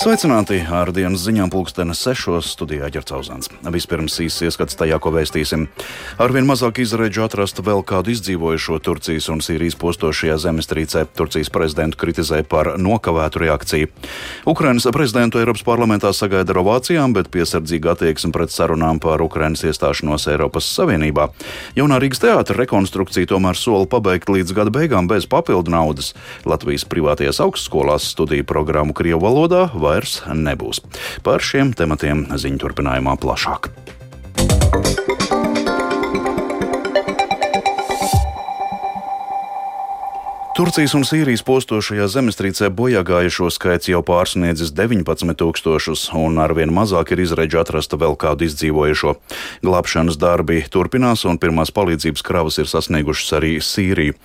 Sveicināti ar dienas ziņām pulksteni sešos studijā ģercauzāns. Vispirms īsts ieskats tajā, ko vēstīsim. Arvien mazāk izredzu atrast vēl kādu izdzīvojušo Turcijas un Sīrijas postošajā zemestrīcē. Turcijas prezidentu kritizē par nokavētu reakciju. Ukrainas prezidentu Eiropas parlamentā sagaida ar ovācijām, bet piesardzīga attieksme pret sarunām par Ukrainas iestāšanos Eiropas Savienībā. Jaunā Rīgas teātra rekonstrukcija tomēr sola pabeigt līdz gada beigām bez papildu naudas. Latvijas privātajās augstskolās studiju programmu Krievu valodā vairs nebūs. Par šiem tematiem ziņu turpinājumā plašāk. Turcijas un Sīrijas postošajā zemestrīcē bojāgājušo skaits jau pārsniedzis 19,000, un arvien mazāk ir izredzi atrasta vēl kādu izdzīvojušo. Glābšanas darbi turpinās, un pirmās palīdzības kravas ir sasniegušas arī Sīriju.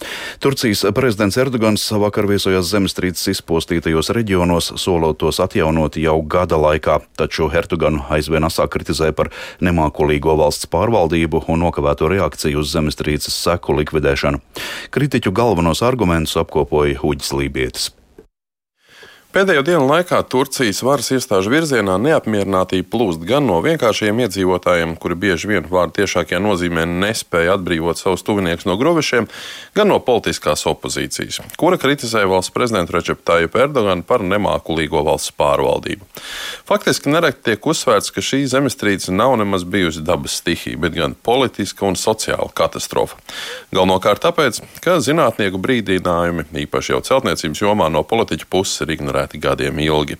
Turcijas prezidents Erdogans vakar viesojās zemestrīces izpostītajos reģionos, solot tos atjaunot jau gada laikā, taču Erdoganu aizvien asāk kritizē par nemākulīgo valsts pārvaldību un nokavēto reakciju uz zemestrīces seku likvidēšanu. Kritiķu galvenos argumentus dokumentus apkopoja Uģis Lībietis. Pēdējo dienu laikā Turcijas varas iestāžu virzienā neapmierinātība plūst gan no vienkāršiem iedzīvotājiem, kuri bieži vien vārdu tiešākajā nozīmē nespēja atbrīvot savus tuviniekus no grovišiem, gan no politiskās opozīcijas, kura kritizē valsts prezidentu Reģepu Tāju Erdoganu par nemākulīgo valsts pārvaldību. Faktiski nereti tiek uzsvērts, ka šī zemestrīce nav nemaz bijusi dabas stihija, bet gan politiska un sociāla katastrofa. Galvenokārt tāpēc, ka zinātnieku brīdinājumi, īpaši jau celtniecības jomā, no politiķu puses ir ignorēti turēti gadiem ilgi.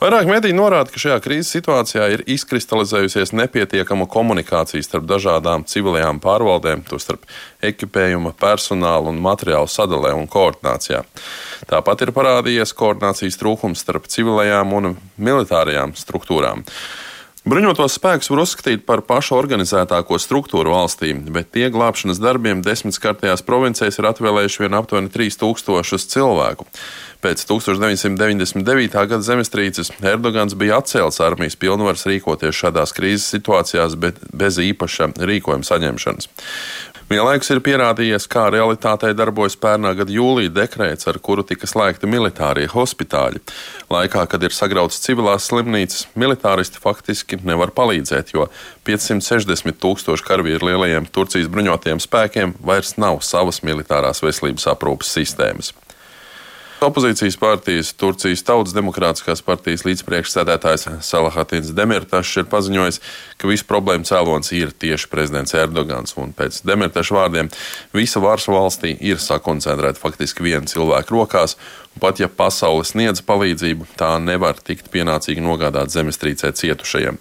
Vairāk mediji norāda, ka šajā krīzes situācijā ir izkristalizējusies nepietiekama komunikācija starp dažādām civilajām pārvaldēm, tostarp ekipējuma, personāla un materiālu sadalē un koordinācijā. Tāpat ir parādījies koordinācijas trūkums starp civilajām un militārajām struktūrām. Bruņotos spēkus var uzskatīt par pašu organizētāko struktūru valstī, bet tie glābšanas darbiem desmitskartajās provincēs ir atvēlējuši vien aptuveni 3000 cilvēku. Pēc 1999. gada zemestrīces Erdogans bija atcēlis armijas pilnvaras rīkoties šādās krīzes situācijās, bet bez īpaša rīkojuma saņemšanas. Vienlaikus ir pierādījies, kā realitātē darbojas pērnā gada jūlija dekrēts, ar kuru tika slēgti militārie hospitāļi. Laikā, kad ir sagrautas civilās slimnīcas, militāristi faktiski nevar palīdzēt, jo 560 tūkstoši karavīru lielajiem Turcijas bruņotajiem spēkiem vairs nav savas militārās veselības aprūpas sistēmas. Opozīcijas partijas, Turcijas Tautas Demokrātiskās partijas līdzpriekšsēdētājs Salahatins Demirtašs ir paziņojis, ka visu problēmu cēlonis ir tieši prezidents Erdogans. Un pēc Demirtaša vārdiem visa varas valstī ir sakoncentrēta faktiski viena cilvēka rokās, Pat ja pasaule sniedz palīdzību, tā nevar tikt pienācīgi nogādāt zemestrīcē cietušajiem.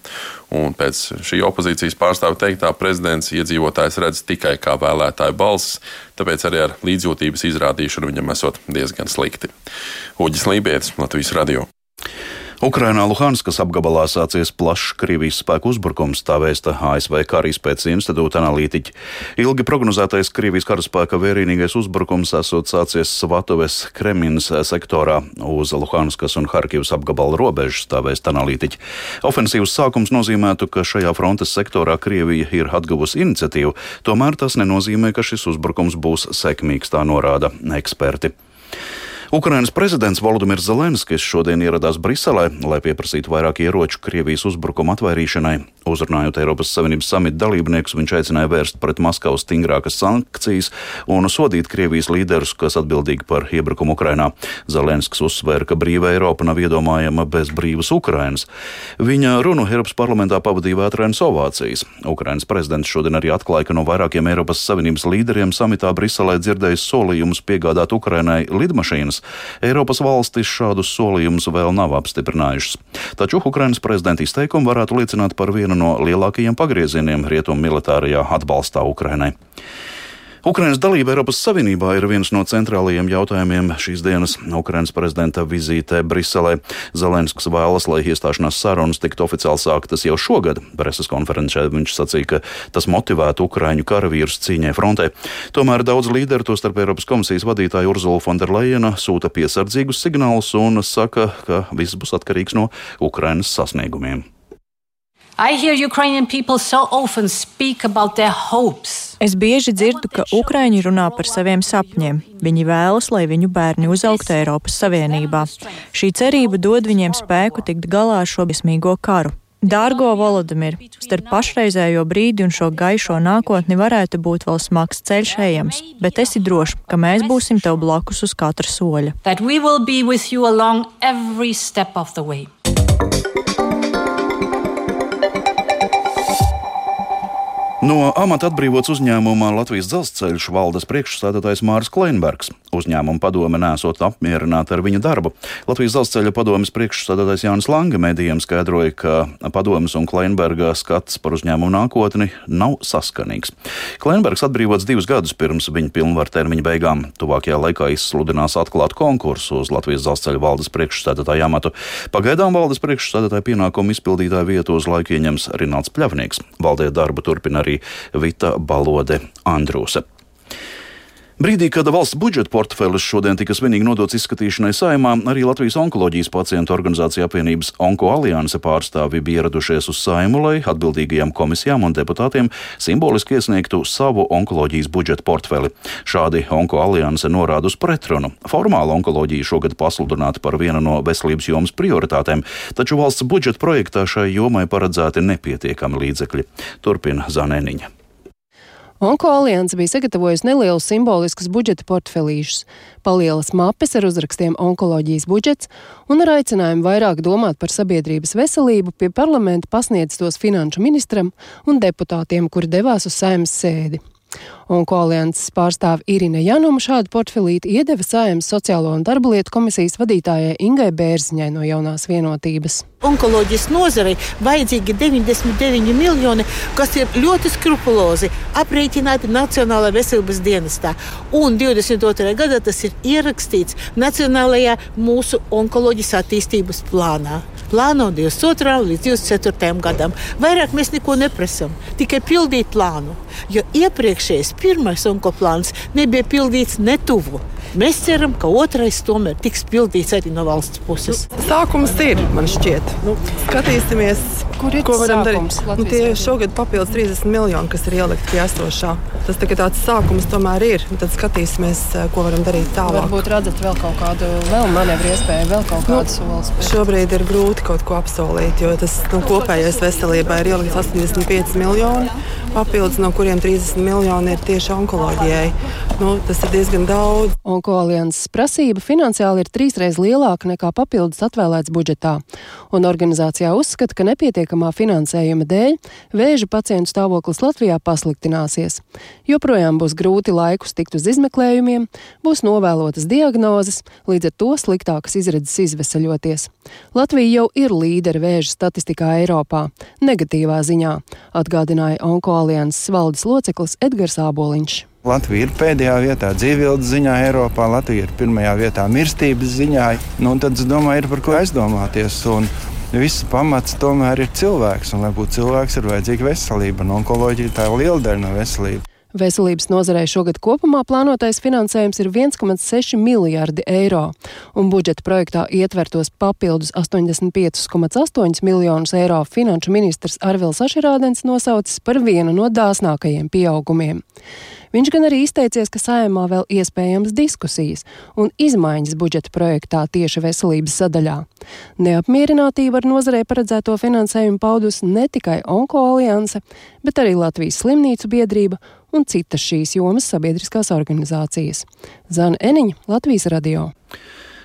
Un pēc šī opozīcijas pārstāvja teiktā, prezidents iedzīvotājs redz tikai kā vēlētāju balsis, tāpēc arī ar līdzjūtības izrādīšanu viņam esot diezgan slikti. Uģis Lībijams, Latvijas Radio. Ukrainā Luhanskas apgabalā sācies plašs Krievijas spēku uzbrukums, tā vēsta ASV Karīs pēc institūta analītiķi. Ilgi prognozētais Krievijas karaspēka vērienīgais uzbrukums esot sācies Svatoves Kreminas sektorā uz Luhanskas un Harkivas apgabala robežas, tā vēsta analītiķi. Ofensīvas sākums nozīmētu, ka šajā frontes sektorā Krievija ir atguvusi iniciatīvu, tomēr tas nenozīmē, ka šis uzbrukums būs sekmīgs, tā norāda eksperti. Ukrainas prezidents Volodimirs Zelenskis šodien ieradās Briselē, lai pieprasītu vairāk ieroču Krievijas uzbrukuma atvairīšanai. Uzrunājot Eiropas Savienības samita dalībniekus, viņš aicināja vērst pret Maskavu stingrākas sankcijas un sodīt Krievijas līderus, kas atbildīgi par iebrukumu Ukrainā. Zelenskis uzsvēra, ka brīva Eiropa nav iedomājama bez brīvas Ukrainas. Viņa runu Eiropas parlamentā pavadīja vētrainas ovācijas. Ukrainas prezidents šodien arī atklāja, ka no vairākiem Eiropas Savienības līderiem samitā Briselē dzirdējis solījumus piegādāt Ukrainai lidmašīnas puses. Eiropas valstis šādus solījumus vēl nav apstiprinājušas. Taču Ukrainas prezidenta izteikumi varētu liecināt par vienu no lielākajiem pagriezieniem rietumu militārajā atbalstā Ukrainai. Ukrainas dalība Eiropas Savienībā ir viens no centrālajiem jautājumiem šīs dienas Ukrainas prezidenta vizītē Briselē. Zelensks vēlas, lai iestāšanās sarunas tiktu oficiāli sāktas jau šogad. Preses konferencē viņš sacīja, ka tas motivētu Ukraiņu karavīrus cīņai frontē. Tomēr daudz līderu, tostarp Eiropas komisijas vadītāja Urzula Fonderleina, sūta piesardzīgus signālus un saka, ka viss būs atkarīgs no Ukrainas sasniegumiem. Es bieži dzirdu, ka Ukraiņi runā par saviem sapņiem. Viņi vēlas, lai viņu bērni uzaugtu Eiropas Savienībā. Šī cerība dod viņiem spēku tikt galā ar šo briesmīgo karu. Dārgo Volodimir, starp pašreizējo brīdi un šo gaišo nākotni varētu būt vēl smags ceļš ejams, bet esi drošs, ka mēs būsim tev blakus uz katra soļa. No amata atbrīvots uzņēmumā Latvijas dzelzceļš valdes priekšstādātājs Mārs Kleinbergs. Uzņēmuma padome nesot apmierināta ar viņa darbu. Latvijas dzelzceļa padomes priekšstādātājs Jānis Lange mēdījiem skaidroja, ka padomes un Kleinberga skats par uzņēmumu nākotni nav saskanīgs. Kleinbergs atbrīvots divus gadus pirms viņa pilnvaru termiņa beigām. Tuvākajā laikā izsludinās atklāt konkursu uz Latvijas dzelzceļa valdes priekšstādātāju amatu. Pagaidām valdes priekšstādātāja pienākumu izpildītāja vietu uz laiku ieņems Rināts Pļavnieks. Valdē darbu turpina arī Vita Balode Andrūse. Brīdī, kad valsts budžeta portfelis šodien tika svinīgi nodots izskatīšanai saimā, arī Latvijas onkoloģijas pacientu organizācija apvienības Onko alianse pārstāvi bija ieradušies uz saimu, lai atbildīgajām komisijām un deputātiem simboliski iesniegtu savu onkoloģijas budžeta portfeli. Šādi Onko alianse norāda uz pretrunu. Formāli onkoloģija šogad pasludināta par vienu no veselības jomas prioritātēm, taču valsts budžeta projektā šai jomai paredzēti nepietiekami līdzekļi. Turpina Zanēniņa. Onko alianse bija sagatavojusi nelielus simboliskus budžeta portfelīšus, palielas mapes ar uzrakstiem onkoloģijas budžets un ar aicinājumu vairāk domāt par sabiedrības veselību pie parlamenta pasniedz tos finanšu ministram un deputātiem, kuri devās uz saimnes sēdi. Un koalianses pārstāve Irina Januma šādu portfelīti iedeva Sājums sociālo un darba lietu komisijas vadītājai Ingai Bērziņai no jaunās vienotības. Onkoloģijas nozarei vajadzīgi 99 miljoni, kas ir ļoti skrupulozi aprēķināti Nacionālajā veselības dienestā. Un 22. gadā tas ir ierakstīts Nacionālajā mūsu onkoloģijas attīstības plānā plāno 22. līdz 24. gadam. Vairāk mēs neko neprasām, tikai pildīt plānu. Jo iepriekšējais pirmais onkoplāns nebija pildīts netuvu. Mēs ceram, ka otrais tomēr tiks pildīts arī no valsts puses. Nu, sākums ir, man šķiet. Nu, skatīsimies, Kur ir ko varam sākums, darīt. Nu, tie šogad papildus 30 miljoni, kas ir ielikti pie esošā. Tas tāds sākums tomēr ir. Un tad skatīsimies, eh, ko varam darīt tālāk. Varbūt redzat vēl kaut kādu vēl manevru iespēju, vēl kaut nu, kādu nu, solis. Šobrīd ir grūti kaut ko apsolīt, jo tas nu, kopējais veselībai ir ielikts 85 miljoni papildus, no kuriem 30 miljoni ir tieši onkoloģijai. Nu, tas ir diezgan daudz. Onkoalianses prasība finansiāli ir trīsreiz lielāka nekā papildus atvēlēts budžetā, un organizācijā uzskata, ka nepietiekamā finansējuma dēļ vēža pacientu stāvoklis Latvijā pasliktināsies. Joprojām būs grūti laikus tikt uz izmeklējumiem, būs novēlotas diagnozes, līdz ar to sliktākas izredzes izvesaļoties. Latvija jau ir līderi vēža statistikā Eiropā, negatīvā ziņā, atgādināja Onkoalianses valdes loceklis Edgars Āboliņš. Latvija ir pēdējā vietā dzīvības ziņā Eiropā, Latvija ir pirmajā vietā mirstības ziņā. Nu, tad es domāju, ir par ko aizdomāties. Un viss pamats tomēr ir cilvēks, un lai būtu cilvēks, ir vajadzīga veselība. Un onkoloģija tā ir liela daļa no veselības. Veselības nozarei šogad kopumā plānotais finansējums ir 1,6 miljardi eiro, un budžeta projektā ietvertos papildus 85,8 miljonus eiro finanšu ministrs Arvils Aširādens nosaucis par vienu no dāsnākajiem pieaugumiem. Viņš gan arī izteicies, ka saimā vēl iespējams diskusijas un izmaiņas budžeta projektā tieši veselības sadaļā. Neapmierinātība ar nozarē paredzēto finansējumu paudus ne tikai Onko alianse, bet arī Latvijas slimnīcu biedrība un citas šīs jomas sabiedriskās organizācijas. Zana Eniņa, Latvijas radio.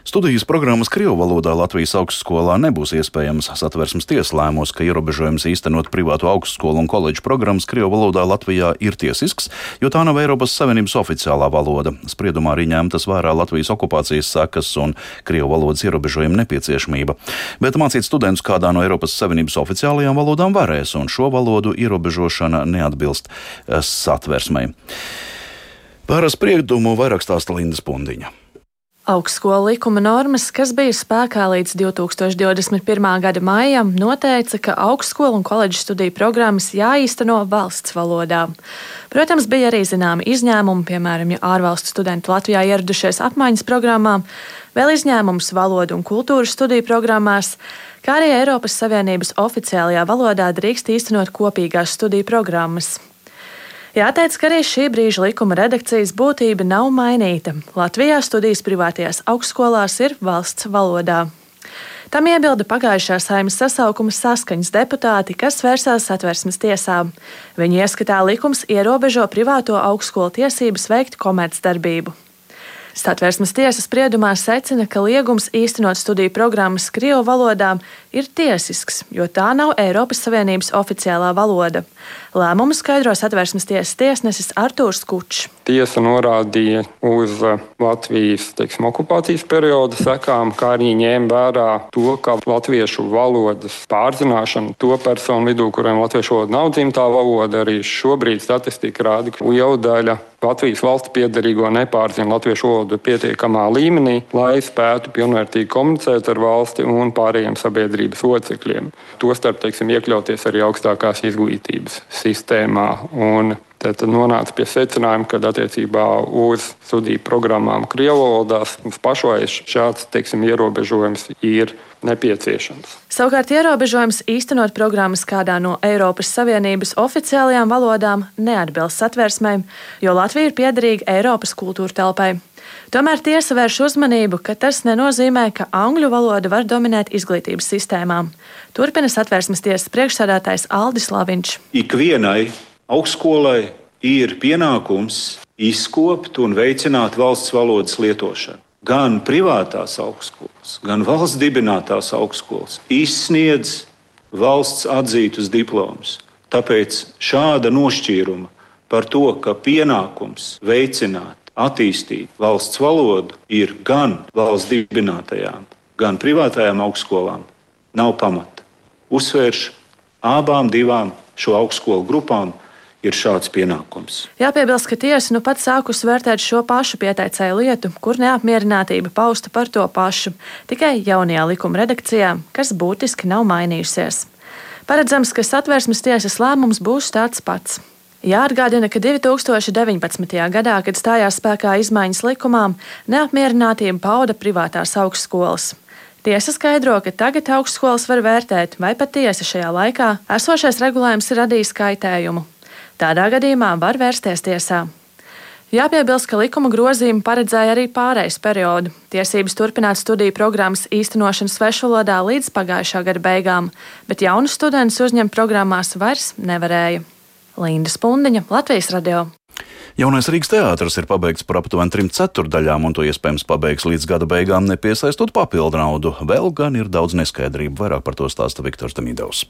Studijas programmas Krievu valodā Latvijas augstskolā nebūs iespējams. Satversmes tiesa lēmos, ka ierobežojums īstenot privātu augstskolu un koledžu programmas Krievu valodā Latvijā ir tiesisks, jo tā nav Eiropas Savienības oficiālā valoda. Spriedumā arī ņemtas vērā Latvijas okupācijas sekas un Krievu valodas ierobežojuma nepieciešamība. Bet mācīt studentus kādā no Eiropas Savienības oficiālajām valodām varēs, un šo valodu ierobežošana neatbilst eh, satversmei. Par spriedumu vairāk stāsta Linda Spundiņa. Augstskolu likuma normas, kas bija spēkā līdz 2021. gada maijam, noteica, ka augstskolu un koledžu studiju programmas jāīsteno valsts valodā. Protams, bija arī zināmi izņēmumi, piemēram, ja ārvalstu studenti Latvijā ieradušies apmaiņas programmām, vēl izņēmums valodu un kultūras studiju programmās, kā arī Eiropas Savienības oficiālajā valodā drīkst īstenot kopīgās studiju programmas. Jāteic, ka arī šī brīža likuma redakcijas būtība nav mainīta. Latvijā studijas privātajās augstskolās ir valsts valodā. Tam iebilda pagājušā saimnes sasaukuma saskaņas deputāti, kas vērsās satversmes tiesā. Viņu ieskatā likums ierobežo privāto augstskolu tiesības veikt komercdarbību. Satversmes tiesa spriedumā secina, ka liegums īstenot studiju programmas Krievu valodā ir tiesisks, jo tā nav Eiropas Savienības oficiālā valoda. Lēmumu skaidro satversmes tiesas tiesnesis Artūrs Kučs. Tiesa norādīja uz uh, Latvijas teiksim, okupācijas perioda sekām, kā arī ņēma vērā to, ka latviešu valodas pārzināšana to personu vidū, kuriem latviešu valoda nav dzimtā valoda, arī šobrīd statistika rāda, ka liela daļa Latvijas valsts piedarīgo nepārzina latviešu valodu pietiekamā līmenī, lai spētu pilnvērtīgi komunicēt ar valsti un pārējiem sabiedrības locekļiem. Tostarp, teiksim, iekļauties arī augstākās izglītības sistēmā. Un Tad nonāca pie secinājuma, ka attiecībā uz studiju programmām Krievijas mums pašai šāds teiksim, ierobežojums ir nepieciešams. Savukārt ierobežojums īstenot programmas kādā no Eiropas Savienības oficiālajām valodām neatbilst satversmēm, jo Latvija ir piederīga Eiropas kultūra telpai. Tomēr tiesa vērš uzmanību, ka tas nenozīmē, ka angļu valoda var dominēt izglītības sistēmām. Turpina satversmes tiesas priekšsēdētājs Aldis Laviņš. Ikvienai augstskolai ir pienākums izkopt un veicināt valsts valodas lietošanu. Gan privātās augstskolas, gan valsts dibinātās augstskolas izsniedz valsts atzītus diplomus. Tāpēc šāda nošķīruma par to, ka pienākums veicināt, attīstīt valsts valodu ir gan valsts dibinātajām, gan privātajām augstskolām, nav pamata. Uzsvēršu abām divām šo augstskolu grupām ir šāds pienākums. Jāpiebilst, ka tiesa nu pat sākus vērtēt šo pašu pieteicēju lietu, kur neapmierinātība pausta par to pašu, tikai jaunajā likuma redakcijā, kas būtiski nav mainījusies. Paredzams, ka satversmes tiesas lēmums būs tāds pats. Jāatgādina, ka 2019. gadā, kad stājās spēkā izmaiņas likumā, neapmierinātību pauda privātās augstskolas. Tiesa skaidro, ka tagad augstskolas var vērtēt, vai patiesi šajā laikā esošais regulējums ir radījis kaitējumu. Tādā gadījumā var vērsties tiesā. Jāpiebilst, ka likuma grozījumi paredzēja arī pārejas periodu, tiesības turpināt studiju programmas īstenošanu svešvalodā līdz pagājušā gada beigām, bet jaunus studentus uzņemt programmās vairs nevarēja. Linda Spundiņa, Latvijas radio. Jaunais Rīgas teātris ir pabeigts par aptuveni trim ceturdaļām, un to iespējams pabeigs līdz gada beigām, nepiesaistot papildu naudu. Vēl gan ir daudz neskaidrību, vairāk par to stāsta Viktors Damīdovs.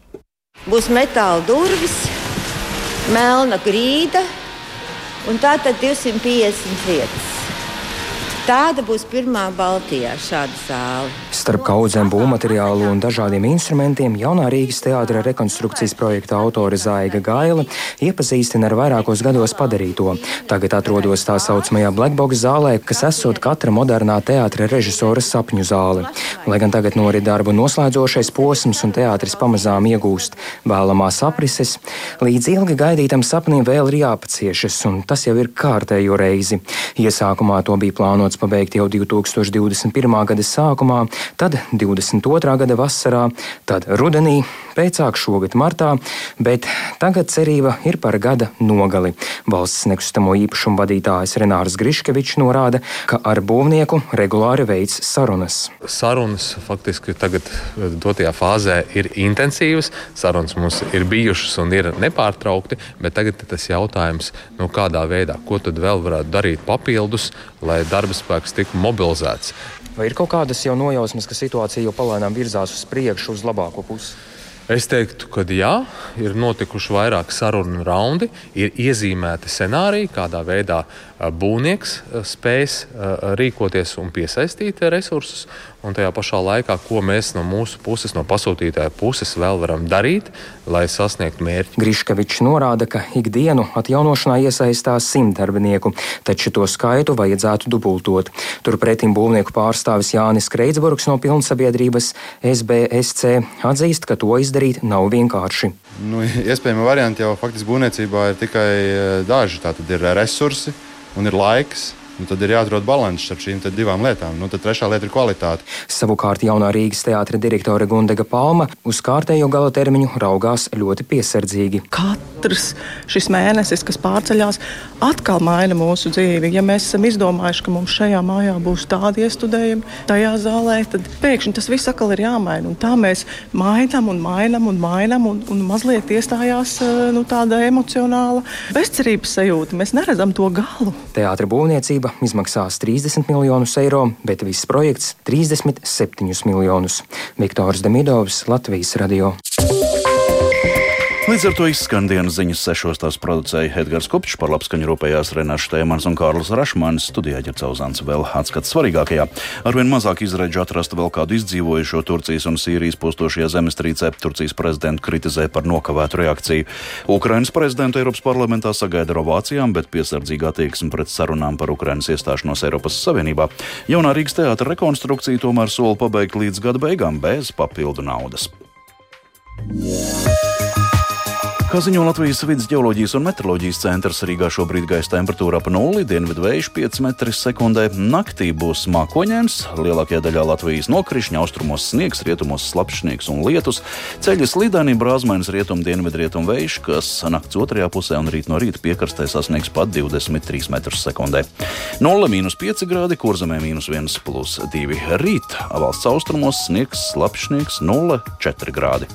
Būs metāla durvis, melna grīda un tā tad 250 vietas. Tāda būs pirmā Baltijā šāda zāle. Starp kaudzēm, būvmateriālu un dažādiem instrumentiem jaunā Rīgas teātra rekonstrukcijas projekta autore Zaiga Gaila iepazīstina ar vairākos gados padarīto. Tagad atrodos tā saucamajā Blackbox zālē, kas esot katra modernā teātra režisora sapņu zāle. Lai gan tagad norit darbu noslēdzošais posms un teātris pamazām iegūst vēlamās aprises, līdz ilgi gaidītam sapnim vēl ir jāpaciešas, un tas jau ir kārtējo reizi. Iesākumā to bija plānots plānots pabeigt jau 2021. gada sākumā, tad 22. gada vasarā, tad rudenī, pēcāk šogad martā, bet tagad cerība ir par gada nogali. Valsts nekustamo īpašumu vadītājs Renārs Griškevičs norāda, ka ar būvnieku regulāri veids sarunas. Sarunas faktiski tagad eh, dotajā fāzē ir intensīvas, sarunas mums ir bijušas un ir nepārtraukti, bet tagad ir tas jautājums, nu, kādā veidā, ko tad vēl varētu darīt papildus, lai darba spēks tiktu mobilizēts. Vai ir kaut kādas jau nojausmas, ka situācija jau palēnām virzās uz priekšu, uz labāko pusi? Es teiktu, ka jā, ir notikuši vairāki sarunu raundi, ir iezīmēti scenāriji, kādā veidā būvnieks spēs rīkoties un piesaistīt resursus. Un tajā pašā laikā, ko mēs no mūsu puses, no pasūtītāja puses vēl varam darīt, lai sasniegtu mērķi. Griškevičs norāda, ka ikdienu atjaunošanā iesaistās simt darbinieku, taču to skaitu vajadzētu dubultot. Turpretim būvnieku pārstāvis Jānis Kreitsburgs no pilnsabiedrības SBSC atzīst, ka to izdarīt nav vienkārši. Nu, iespējami varianti jau faktiski būvniecībā ir tikai daži. Tātad ir resursi un ir laiks. Nu, tad ir jāatrod līdzsvars starp šīm divām lietām. Nu, tad trešā lieta ir kvalitāte. Savukārt jaunā Rīgas teātra direktore Gundega Palma uz kārtējo gala termiņu raugās ļoti piesardzīgi. Katrs šis mēnesis, kas pārceļās, atkal maina mūsu dzīvi. Ja mēs esam izdomājuši, ka mums šajā mājā būs tādi iestudējumi, tajā zālē, tad pēkšņi tas viss atkal ir jāmaina. Un tā mēs mainām un mainām un mainām, un, un mazliet iestājās nu, tāda emocionāla bezcerības sajūta. Mēs neredzam to galu. Teātra būvniecība būvniecība izmaksās 30 miljonus eiro, bet viss projekts - 37 miljonus. Viktors Demidovs, Latvijas radio. Līdz ar to izskan dienas ziņas sešos tās producēja Edgars Kopčs, par labskaņu rūpējās Renāša Tēmans un Kārlis Rašmanis, studijā ģercauzāns vēl atskats svarīgākajā. Arvien mazāk izredzu atrast vēl kādu izdzīvojušo Turcijas un Sīrijas postošajā zemestrīcē. Turcijas prezidentu kritizē par nokavētu reakciju. Ukrainas prezidentu Eiropas parlamentā sagaida ar ovācijām, bet piesardzīgā attieksme pret sarunām par Ukrainas iestāšanos Eiropas Savienībā. Jaunā Rīgas teātra rekonstrukcija tomēr sola pabeigt līdz gada beigām bez papildu naudas. Yeah. Kā ziņo Latvijas vidus geoloģijas un meteoroloģijas centrs, Rīgā šobrīd gaisa temperatūra ap nulli, dienvidu vējš 5 m2. Naktī būs mākoņdienas, lielākajā daļā Latvijas nokrišņa, austrumos sniegs, rietumos slapjš sniegs un lietus. Ceļi slideni, brāzmainas rietumu vējš, kas nakts otrajā pusē un rīt no rīta piekrastē sasniegs pat 23 m2. 0,5 grādi, kurzemē minus 1,2 rīt. Valsts austrumos sniegs, slapjš sniegs 0,4 grādi.